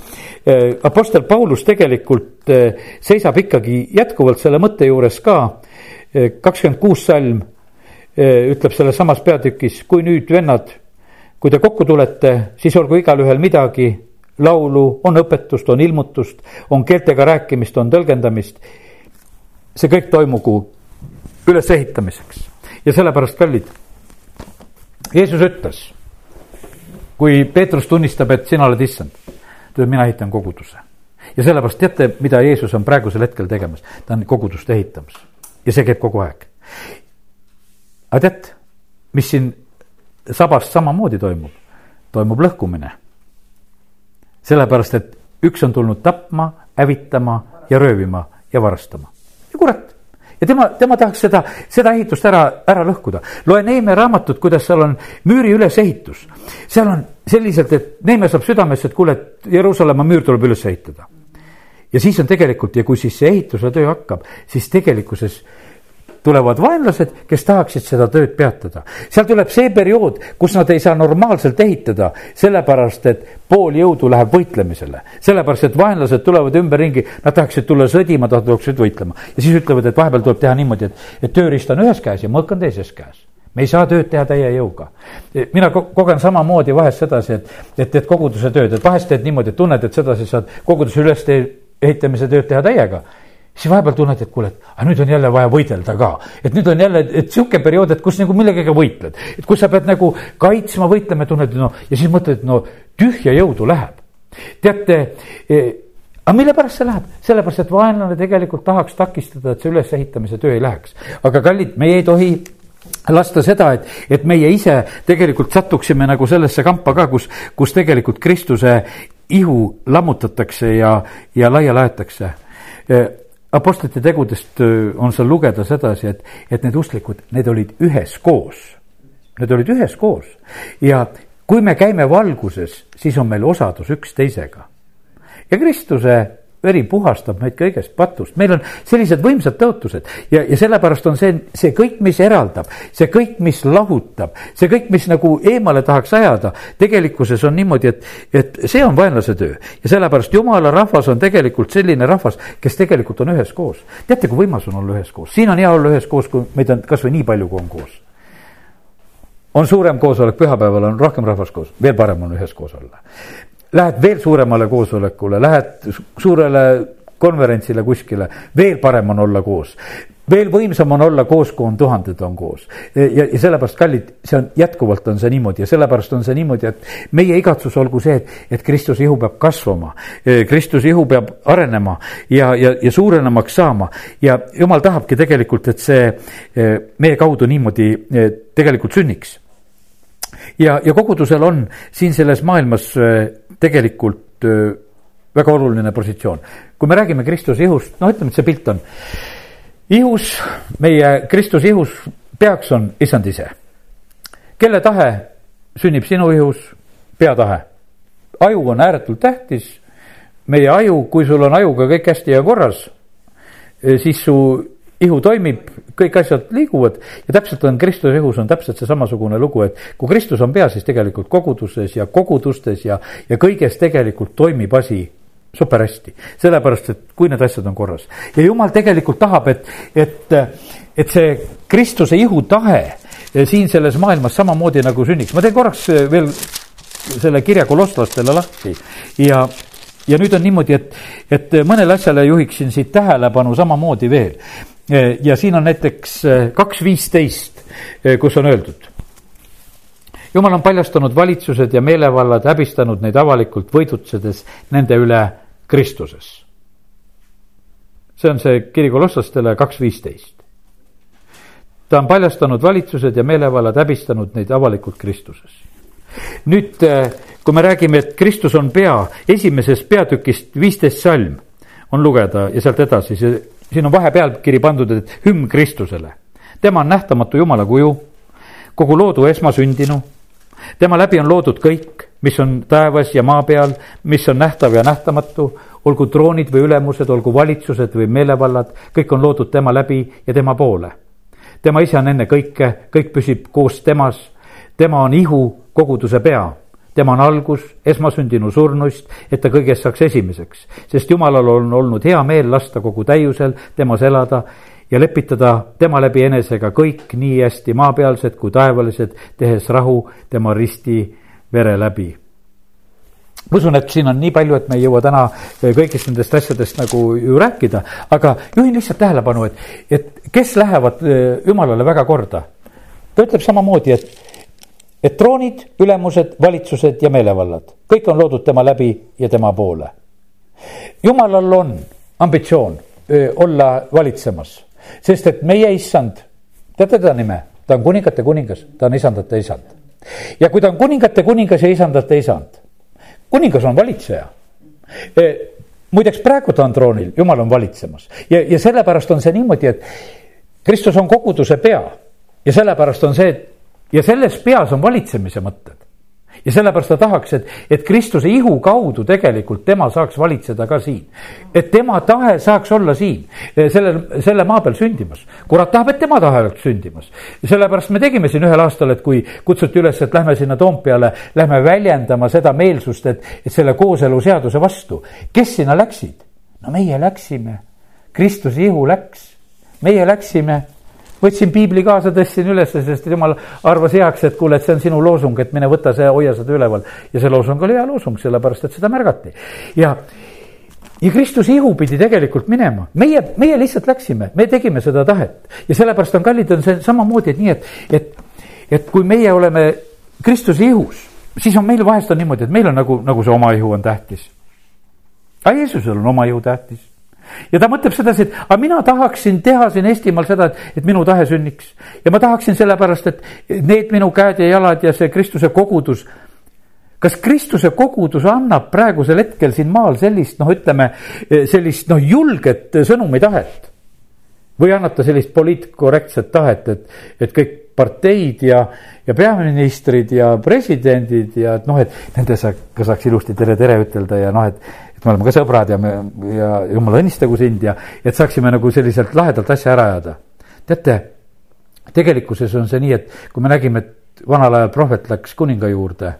Äh, Apostel Paulus tegelikult äh, seisab ikkagi jätkuvalt selle mõtte juures ka. Äh, kakskümmend kuus salm ütleb selles samas peatükis, kui nüüd vennad, kui te kokku tulete, siis olgu igalühel midagi, laulu, on õpetust, on ilmutust, on keeltega rääkimist, on tõlgendamist. see kõik toimugu ülesehitamiseks ja sellepärast, kallid, Jeesus ütles, kui Peetrus tunnistab, et sina oled issand ütleb, mina ehitan koguduse. ja sellepärast teate, mida Jeesus on praegusel hetkel tegemas, ta on kogudust ehitamas ja see käib kogu aeg. aga tead, mis siin sabast samamoodi toimub, toimub lõhkumine. sellepärast, et üks on tulnud tapma, hävitama ja röövima ja varastama ja kurat ja tema, tema tahaks seda, seda ehitust ära, ära lõhkuda. loe Neeme raamatut, kuidas seal on müüri ülesehitus. seal on selliselt, et Neeme saab südamesse, et kuule, et Jeruusalemma müür tuleb üles ehitada. ja siis on tegelikult ja kui siis see ehituse töö hakkab, siis tegelikkuses tulevad vaenlased, kes tahaksid seda tööd peatada. seal tuleb see periood, kus nad ei saa normaalselt ehitada, sellepärast et pool jõudu läheb võitlemisele. sellepärast, et vaenlased tulevad ümberringi, nad tahaksid tulla sõdima, tahaksid võitlema. ja siis ütlevad, et vahepeal tuleb teha niimoodi, et, et tööriist on ühes käes ja mõõk on teises käes me ei saa tööd teha täie jõuga. mina kogen samamoodi vahest sedasi, et, et teed koguduse tööd, et vahest teed niimoodi, et tunned, et sedasi saad koguduse üles ehitamise tööd teha täiega siis vahepeal tunned, et kuule, et aga nüüd on jälle vaja võidelda ka. et nüüd on jälle, et sihuke periood, et kus nagu millegagi võitled. et kus sa pead nagu kaitsma, võitlema, tunned, no ja siis mõtled, no tühja jõudu läheb. teate eh, aga mille pärast see läheb? sellepärast, et vaenlane tegelikult tahaks takistada, et see ülesehitamise töö ei läheks. aga kallid, meie ei tohi lasta seda, et, et meie ise tegelikult satuksime nagu sellesse kampa ka, kus, kus tegelikult Kristuse ihu lammutatakse ja, ja laiali aetakse eh, Apostlite tegudest on seal lugeda sedasi, et, et need usklikud, need olid üheskoos. Need olid üheskoos ja kui me käime valguses, siis on meil osadus üksteisega. ja Kristuse veri puhastab meid kõigest patust, meil on sellised võimsad tõotused. Ja, ja sellepärast on see, see kõik, mis eraldab, see kõik, mis lahutab, see kõik, mis nagu eemale tahaks ajada, tegelikkuses on niimoodi, et, et see on vaenlase töö. ja sellepärast jumala rahvas on tegelikult selline rahvas, kes tegelikult on üheskoos. teate, kui võimas on olla üheskoos, siin on hea olla üheskoos, kui meid on kasvõi nii palju, kui on koos. On suurem koosolek, pühapäeval on rohkem rahvast koos, veel parem on üheskoos olla lähed veel suuremale koosolekule, lähed suurele konverentsile kuskile, veel parem on olla koos. veel võimsam on olla koos, kui on tuhanded on koos. ja, ja sellepärast, kallid, see on jätkuvalt on see niimoodi ja sellepärast on see niimoodi, et meie igatsus olgu see, et, et Kristuse ihu peab kasvama. Kristuse ihu peab arenema ja, ja, ja suurenemaks saama ja jumal tahabki tegelikult, et see meie kaudu niimoodi tegelikult sünniks ja, ja kogudusel on siin selles maailmas tegelikult väga oluline positsioon. kui me räägime Kristuse ihust, no ütleme, et see pilt on. ihus, meie Kristuse ihus peaks on issand ise. kelle tahe sünnib sinu ihus? peatahe. aju on ääretult tähtis. meie aju, kui sul on ajuga kõik hästi ja korras, siis su ihu toimib, kõik asjad liiguvad ja täpselt on Kristuse ihus on täpselt see samasugune lugu, et kui Kristus on pea, siis tegelikult koguduses ja kogudustes ja, ja kõiges tegelikult toimib asi super hästi. sellepärast, et kui need asjad on korras. Ja jumal tegelikult tahab, et, et, et see Kristuse ihu tahe siin selles maailmas samamoodi nagu sünniks, ma teen korraks veel selle kirja kolosslastele lahti. Ja ja nüüd on niimoodi, et, et mõnele asjale juhiksin siit tähelepanu samamoodi veel ja siin on näiteks eh, kaks viisteist, eh, kus on öeldud. jumal on paljastanud valitsused ja meelevallad, häbistanud neid avalikult, võidutsedes nende üle Kristuses. see on see kiri kolosslastele kaks viisteist. ta on paljastanud valitsused ja meelevallad, häbistanud neid avalikult Kristuses. nüüd, eh, kui me räägime, et Kristus on pea, esimesest peatükist viisteist salm on lugeda ja sealt edasi, see siin on vahepealkiri pandud, et hümn Kristusele. tema on nähtamatu Jumala kuju, kogu loodu esmasündinu. tema läbi on loodud kõik, mis on taevas ja maa peal, mis on nähtav ja nähtamatu, olgu troonid või ülemused, olgu valitsused või meelevallad, kõik on loodud tema läbi ja tema poole. tema ise on enne kõike, kõik püsib koos temas, tema on ihu koguduse pea tema on algus, esmasündinu surnuist, et ta kõigest saaks esimeseks. sest Jumalal on olnud hea meel lasta kogu täiusel temas elada ja lepitada tema läbi enesega kõik nii hästi maapealsed kui taevalised, tehes rahu tema risti vere läbi ma usun, et siin on nii palju, et me ei jõua täna kõigist nendest asjadest nagu ju rääkida, aga juhin lihtsalt tähelepanu, et, et kes lähevad eh, jumalale väga korda. ta ütleb samamoodi, et et troonid, ülemused, valitsused ja meelevallad, kõik on loodud tema läbi ja tema poole. jumalal on ambitsioon öö, olla valitsemas, sest et meie issand, teate teda nime, ta on kuningate kuningas, ta on isandate isand. ja kui ta on kuningate kuningas ja isandate isand, kuningas on valitseja. Muideks praegu ta on troonil, jumal on valitsemas. Ja, ja sellepärast on see niimoodi, et Kristus on koguduse pea. Ja sellepärast on see, et ja selles peas on valitsemise mõtted. ja sellepärast ta tahaks, et, et Kristuse ihu kaudu tegelikult tema saaks valitseda ka siin. et tema tahe saaks olla siin, sellel, selle maa peal sündimas. kurat tahab, et tema tahe oleks sündimas. sellepärast me tegime siin ühel aastal, et kui kutsuti üles, et lähme sinna Toompeale, lähme väljendama seda meelsust, et, et selle kooseluseaduse vastu. kes sinna läksid? no meie läksime, Kristuse ihu läks, meie läksime võtsin piibli kaasa, tõstsin ülesse, sest jumal arvas heaks, et kuule, et see on sinu loosung, et mine võta see, hoia seda üleval. ja see loosung oli hea loosung, sellepärast et seda märgati. ja, ja Kristuse ihu pidi tegelikult minema, meie, meie lihtsalt läksime, me tegime seda tahet. ja sellepärast on kallid, on see samamoodi, et nii, et, et, et kui meie oleme Kristuse ihus, siis on meil vahest on niimoodi, et meil on nagu, nagu see oma ihu on tähtis. aga Jeesusel on oma ihu tähtis ja ta mõtleb sedasi, et aga mina tahaksin teha siin Eestimaal seda, et, et minu tahe sünniks. ja ma tahaksin sellepärast, et need minu käed ja jalad ja see Kristuse kogudus. kas Kristuse kogudus annab praegusel hetkel siin maal sellist, noh, ütleme sellist noh, julget sõnumitahet? või annab ta sellist poliitkorrektset tahet, et, et kõik parteid ja, ja peaministrid ja presidendid ja et noh, et nende saaks, saaks ilusti tere, tere ütelda ja noh, et me oleme ka sõbrad ja me ja jumal õnnistagu sind ja et saaksime nagu selliselt lahedalt asja ära ajada. teate, tegelikkuses on see nii, et kui me nägime, et vanal ajal prohvet läks kuninga juurde,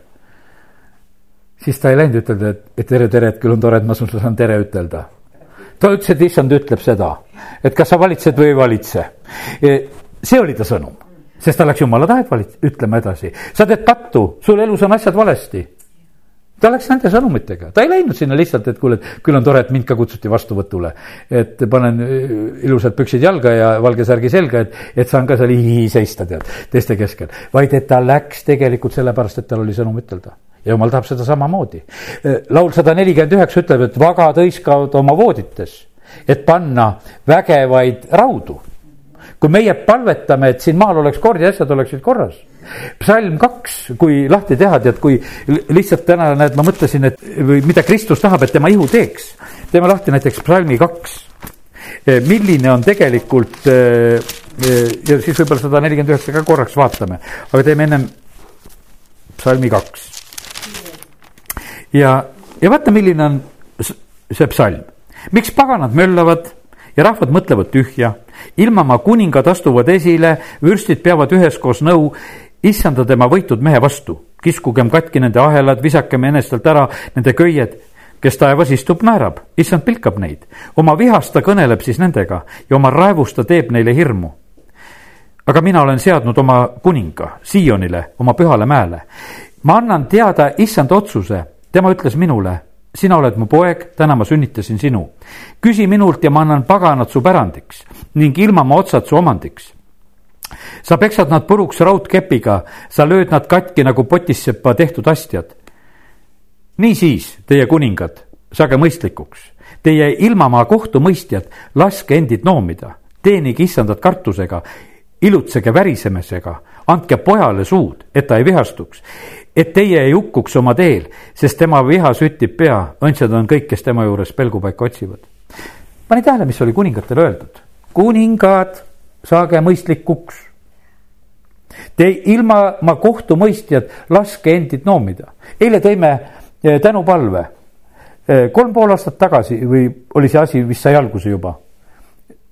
siis ta ei läinud ütelda, et, et tere, tere, et küll on tore, et ma sulle saan tere ütelda. ta ütles, et issand ütleb seda, et kas sa valitsed või ei valitse. see oli ta sõnum, sest ta läks jumala tahet valit-, ütlema edasi. sa teed pattu, sul elus on asjad valesti ta läks nende sõnumitega, ta ei läinud sinna lihtsalt, et kuule, et küll on tore, et mind ka kutsuti vastuvõtule. et panen äh, ilusad püksid jalga ja valge särgi selga, et, et saan ka seal hihi seista, tead, teiste keskel. vaid et ta läks tegelikult sellepärast, et tal oli sõnum ütelda. ja jumal tahab seda samamoodi. Äh, laul sada nelikümmend üheksa ütleb, et vagad hõiskavad oma voodites, et panna vägevaid raudu. kui meie palvetame, et siin maal oleks kord ja asjad oleksid korras psalm kaks, kui lahti teha, tead, kui lihtsalt täna näed, ma mõtlesin, et või mida Kristus tahab, et tema ihu teeks. teeme lahti näiteks psalmi kaks. Eh, milline on tegelikult eh, eh, ja siis võib-olla sada nelikümmend üheksa ka korraks vaatame, aga teeme ennem psalmi kaks. ja, ja vaata, milline on see psalm, miks paganad möllavad ja rahvad mõtlevad tühja, ilmamaa kuningad astuvad esile, vürstid peavad üheskoos nõu issanda tema võitud mehe vastu, kiskugem katki nende ahelad, visakem enestelt ära nende köied, kes taevas istub, naerab, issand pilkab neid. oma vihast ta kõneleb siis nendega ja oma raevust ta teeb neile hirmu. aga mina olen seadnud oma kuninga Siionile, oma pühale mäele. ma annan teada issand otsuse, tema ütles minule, sina oled mu poeg, täna ma sünnitasin sinu. küsi minult ja ma annan paganad su pärandiks ning ilmamaa otsad su omandiks sa peksad nad puruks raudkepiga, sa lööd nad katki nagu potissepa tehtud astjad. niisiis, teie kuningad, saage mõistlikuks, teie ilmamaa kohtumõistjad, laske endid noomida, teenige issandat kartusega, ilutsege värisemisega, andke pojale suud, et ta ei vihastuks, et teie ei hukkuks oma teel, sest tema viha süttib pea, õndsad on kõik, kes tema juures pelgupaika otsivad. pani tähele, mis oli kuningatele öeldud? kuningad saage mõistlikuks. Te ilma ma kohtumõistjad, laske endid noomida. eile tõime eh, tänupalve. Eh, kolm pool aastat tagasi või oli see asi, vist sai alguse juba.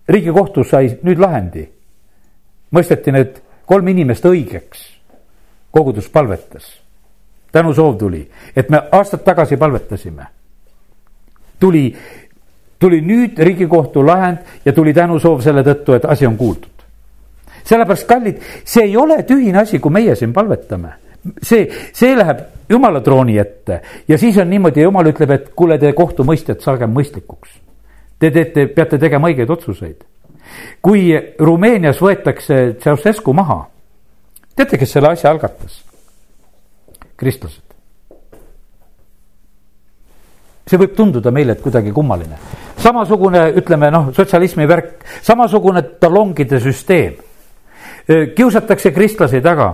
riigikohtus sai nüüd lahendi. mõisteti need kolm inimest õigeks. kogudus palvetas. tänusoov tuli, et me aastad tagasi palvetasime. tuli tuli nüüd Riigikohtu lahend ja tuli tänusoov selle tõttu, et asi on kuuldud. sellepärast, kallid, see ei ole tühine asi, kui meie siin palvetame. see, see läheb jumala trooni ette ja siis on niimoodi, jumal ütleb, et kuule, te kohtumõistjad, saage mõistlikuks. Te teete, peate tegema õigeid otsuseid. kui Rumeenias võetakse Ceausescu maha, teate, kes selle asja algatas? kristlased. see võib tunduda meile, et kuidagi kummaline samasugune, ütleme noh, sotsialismi värk, samasugune talongide süsteem. kiusatakse kristlasi taga,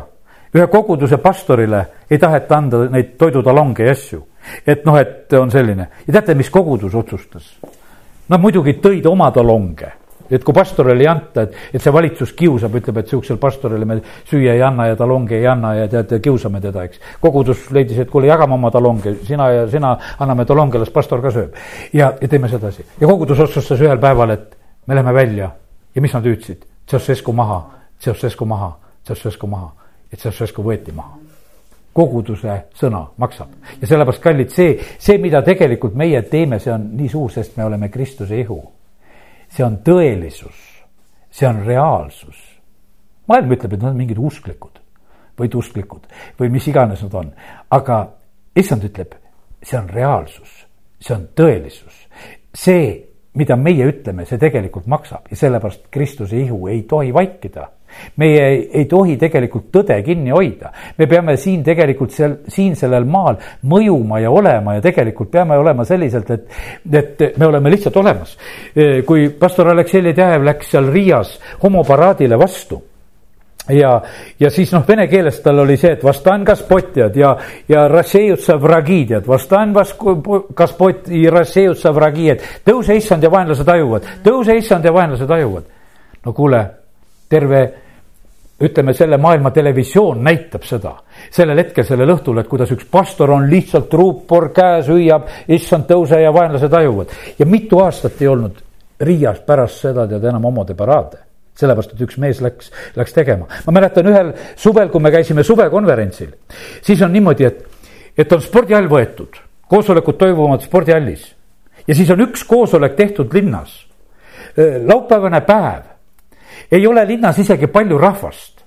ühe koguduse pastorile ei taheta anda neid toidutalonge ja asju. et noh, et on selline ja teate, mis kogudus otsustas? Nad muidugi tõid oma talonge et kui pastorile ei anta, et, et see valitsus kiusab, ütleb, et sihukesele pastorile me süüa ei anna ja talonge ei anna ja tead, kiusame teda, eks. kogudus leidis, et kuule, jagame oma talonge, sina ja sina anname talonge, las pastor ka sööb. ja, ja teeme sedasi ja kogudus otsustas ühel päeval, et me läheme välja ja mis nad hüüdsid, Ceausescu maha, Ceausescu maha, Ceausescu maha ja Ceausescu võeti maha koguduse sõna maksab ja sellepärast, kallid, see, see, mida tegelikult meie teeme, see on nii suur, sest me oleme Kristuse ihu. See on tõelisus, see on reaalsus. maailm ütleb, et nad on mingid usklikud või usklikud või mis iganes nad on, aga issand ütleb, see on reaalsus, see on tõelisus, see, mida meie ütleme, see tegelikult maksab. Ja sellepärast Kristuse ihu ei tohi vaikida meie ei, ei tohi tegelikult tõde kinni hoida, me peame siin tegelikult seal, siin sellel maal mõjuma ja olema ja tegelikult peame olema selliselt, et, et me oleme lihtsalt olemas. kui pastor Aleksei Ledejev läks seal Riias homoparaadile vastu ja, ja siis noh, vene keeles tal oli see, et vastan kaspotjad ja, ja rassejutsa vragidjad, vastan vas-, kaspot- ja rassejutsa vragidjad. tõuse issand ja vaenlased tajuvad, tõuse issand ja vaenlased tajuvad. no kuule terve ütleme, selle maailma televisioon näitab seda sellel hetkel, sellel õhtul, et kuidas üks pastor on lihtsalt ruupor käes, hüüab, issand, tõuse ja vaenlased tajuvad. ja mitu aastat ei olnud Riias pärast seda tead enam homode paraade sellepärast, et üks mees läks, läks tegema. ma mäletan ühel suvel, kui me käisime suvekonverentsil, siis on niimoodi, et, et on spordihall võetud, koosolekud toimuvad spordihallis ja siis on üks koosolek tehtud linnas. laupäevane päev ei ole linnas isegi palju rahvast.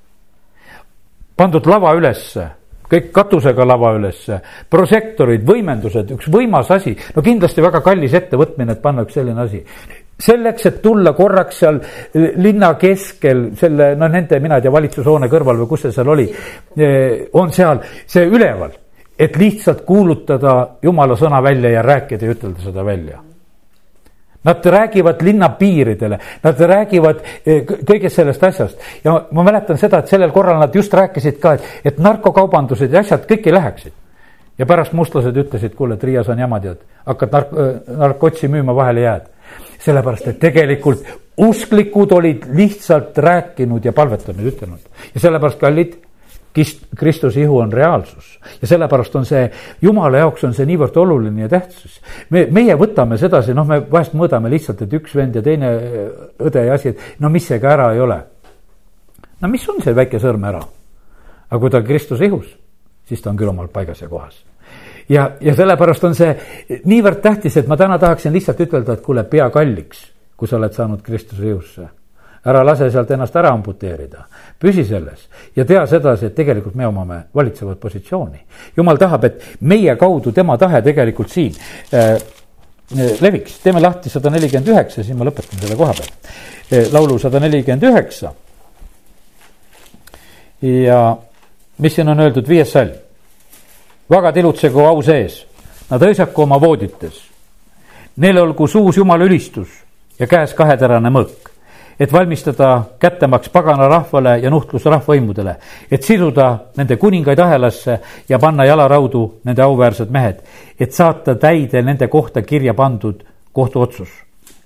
pandud lava ülesse, kõik katusega lava ülesse, prožektorid, võimendused, üks võimas asi, no kindlasti väga kallis ettevõtmine, et panna üks selline asi. Selleks, et tulla korraks seal linna keskel selle, no nende, mina ei tea, valitsushoone kõrval või kus see seal oli, eh, on seal see üleval, et lihtsalt kuulutada jumala sõna välja ja rääkida ja ütelda seda välja Nad räägivad linna piiridele, nad räägivad eh, kõigest sellest asjast ja ma mäletan seda, et sellel korral nad just rääkisid ka, et, et narkokaubandused ja asjad kõik ei läheksid. ja pärast mustlased ütlesid, kuule, et Riias on jama, tead, hakkad nark-, äh, narkotsi müüma, vahele jääd. sellepärast, et tegelikult usklikud olid lihtsalt rääkinud ja palvetanud, ütelnud ja sellepärast, kallid Kist-, Kristuse ihu on reaalsus ja sellepärast on see, jumala jaoks on see niivõrd oluline ja tähtsus. me, meie võtame sedasi, noh, me vahest mõõdame lihtsalt, et üks vend ja teine õde ja asi, et no mis see ka ära ei ole. no mis on see väike sõrm ära? aga kui ta on Kristuse ihus, siis ta on küll omal paigas ja kohas ja, ja sellepärast on see niivõrd tähtis, et ma täna tahaksin lihtsalt ütelda, et kuule, pea kalliks, kui sa oled saanud Kristuse ihusse ära lase sealt ennast ära amputeerida, püsi selles ja tea sedasi, et tegelikult me omame valitsevat positsiooni. jumal tahab, et meie kaudu tema tahe tegelikult siin äh, äh leviks, teeme lahti sada nelikümmend üheksa, siis ma lõpetan selle koha peal. Äh, laulu sada nelikümmend üheksa. ja mis siin on öeldud, viies salm. vagad ilutsegu au sees, nad hõisaku oma voodites. Neil olgu suus jumala ülistus ja käes kaheterane mõõk et valmistada kättemaks pagana rahvale ja nuhtlus rahvavõimudele, et siduda nende kuningaid ahelasse ja panna jalaraudu nende auväärsed mehed, et saata täide nende kohta kirja pandud kohtuotsus.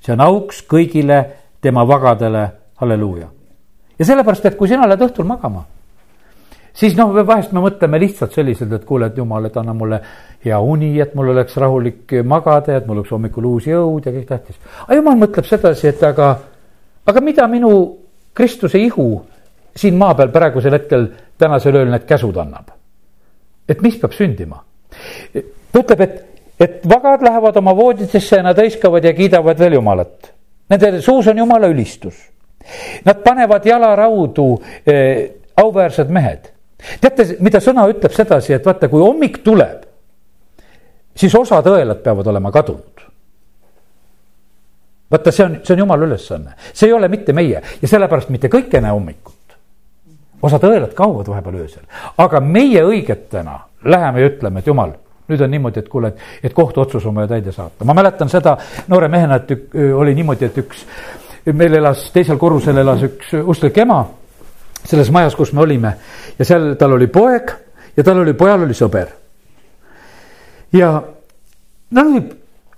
see on auks kõigile tema vagadele, halleluuja. ja sellepärast, et kui sina lähed õhtul magama, siis noh, vahest me mõtleme lihtsalt selliselt, et kuule, et jumal, et anna mulle hea uni, et mul oleks rahulik magada, et mul oleks hommikul uus jõud ja kõik tähtis. aga jumal mõtleb sedasi, et aga aga mida minu Kristuse ihu siin maa peal praegusel hetkel tänasel ööl need käsud annab? et mis peab sündima? ta ütleb, et, et vagad lähevad oma vooditesse ja nad hõiskavad ja kiidavad veel Jumalat. Nende suus on Jumala ülistus. Nad panevad jalaraudu eh, auväärsed mehed. teate, mida sõna ütleb sedasi, et vaata, kui hommik tuleb, siis osad õelad peavad olema kadunud vaata, see on, see on jumala ülesanne, see ei ole mitte meie ja sellepärast mitte kõik ei näe hommikut. osad õelad kaovad vahepeal öösel, aga meie õigetena läheme ja ütleme, et jumal, nüüd on niimoodi, et kuule, et, et kohtuotsus on vaja täide saata. ma mäletan seda noore mehena, et ük, oli niimoodi, et üks, meil elas teisel korrusel elas üks usklik ema selles majas, kus me olime ja seal tal oli poeg ja tal oli, pojal oli sõber. ja no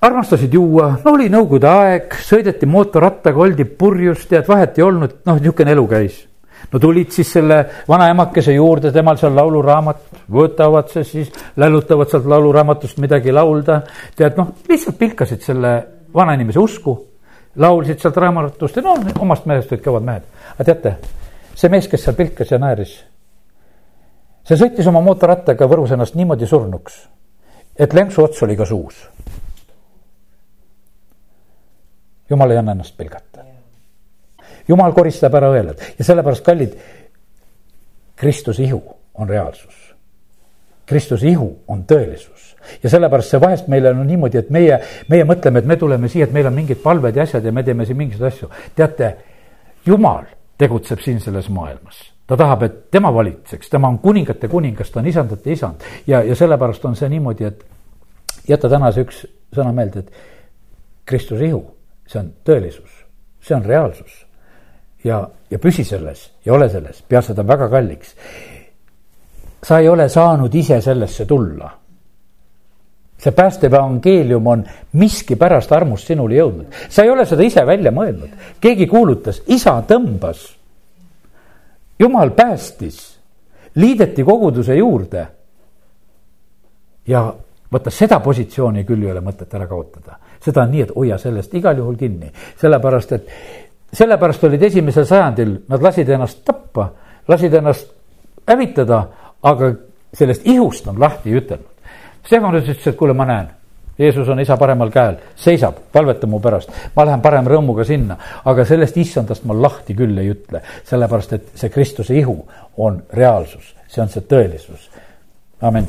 armastasid juua, no oli nõukogude aeg, sõideti mootorrattaga, oldi purjus, tead, vahet ei olnud, noh, niisugune elu käis no tulid siis selle vanaemakese juurde, temal seal lauluraamat, võtavad see siis, lällutavad sealt lauluraamatust midagi laulda. tead, noh, lihtsalt pilkasid selle vanainimese usku, laulsid sealt raamatust ja no omast mehest olid kõvad mehed. aga teate, see mees, kes seal pilkas ja naeris, see sõitis oma mootorrattaga Võrus ennast niimoodi surnuks, et lenksu ots oli ka suus. Jumal ei anna ennast pilgata. Jumal koristab ära õelad. Ja sellepärast, kallid, Kristuse ihu on reaalsus. Kristuse ihu on tõelisus. Ja sellepärast see vahest meile on niimoodi, et meie, meie mõtleme, et me tuleme siia, et meil on mingid palved ja asjad ja me teeme siin mingisuguseid asju. teate, jumal tegutseb siin selles maailmas. Ta tahab, et tema valitseks, tema on kuningate kuningas, ta on isandate isand. Ja, ja sellepärast on see niimoodi, et jäta täna see üks sõna meelde, et Kristuse ihu, see on tõelisus, see on reaalsus ja, ja püsi selles ja ole selles, pea seda väga kalliks. sa ei ole saanud ise sellesse tulla. see päästev evangeelium on miskipärast armust sinule jõudnud, sa ei ole seda ise välja mõelnud, keegi kuulutas, isa tõmbas. jumal päästis, liideti koguduse juurde. ja vaata seda positsiooni küll ei ole mõtet ära kaotada, seda on nii, et hoia sellest igal juhul kinni, sellepärast et sellepärast olid esimesel sajandil, nad lasid ennast tappa, lasid ennast hävitada, aga sellest ihust nad lahti ütelnud. Stefanus ütles, et kuule, ma näen, Jeesus on isa paremal käel, seisab, palveta mu pärast, ma lähen parem rõõmuga sinna, aga sellest issandast ma lahti küll ei ütle, sellepärast et see Kristuse ihu on reaalsus, see on see tõelisus. amin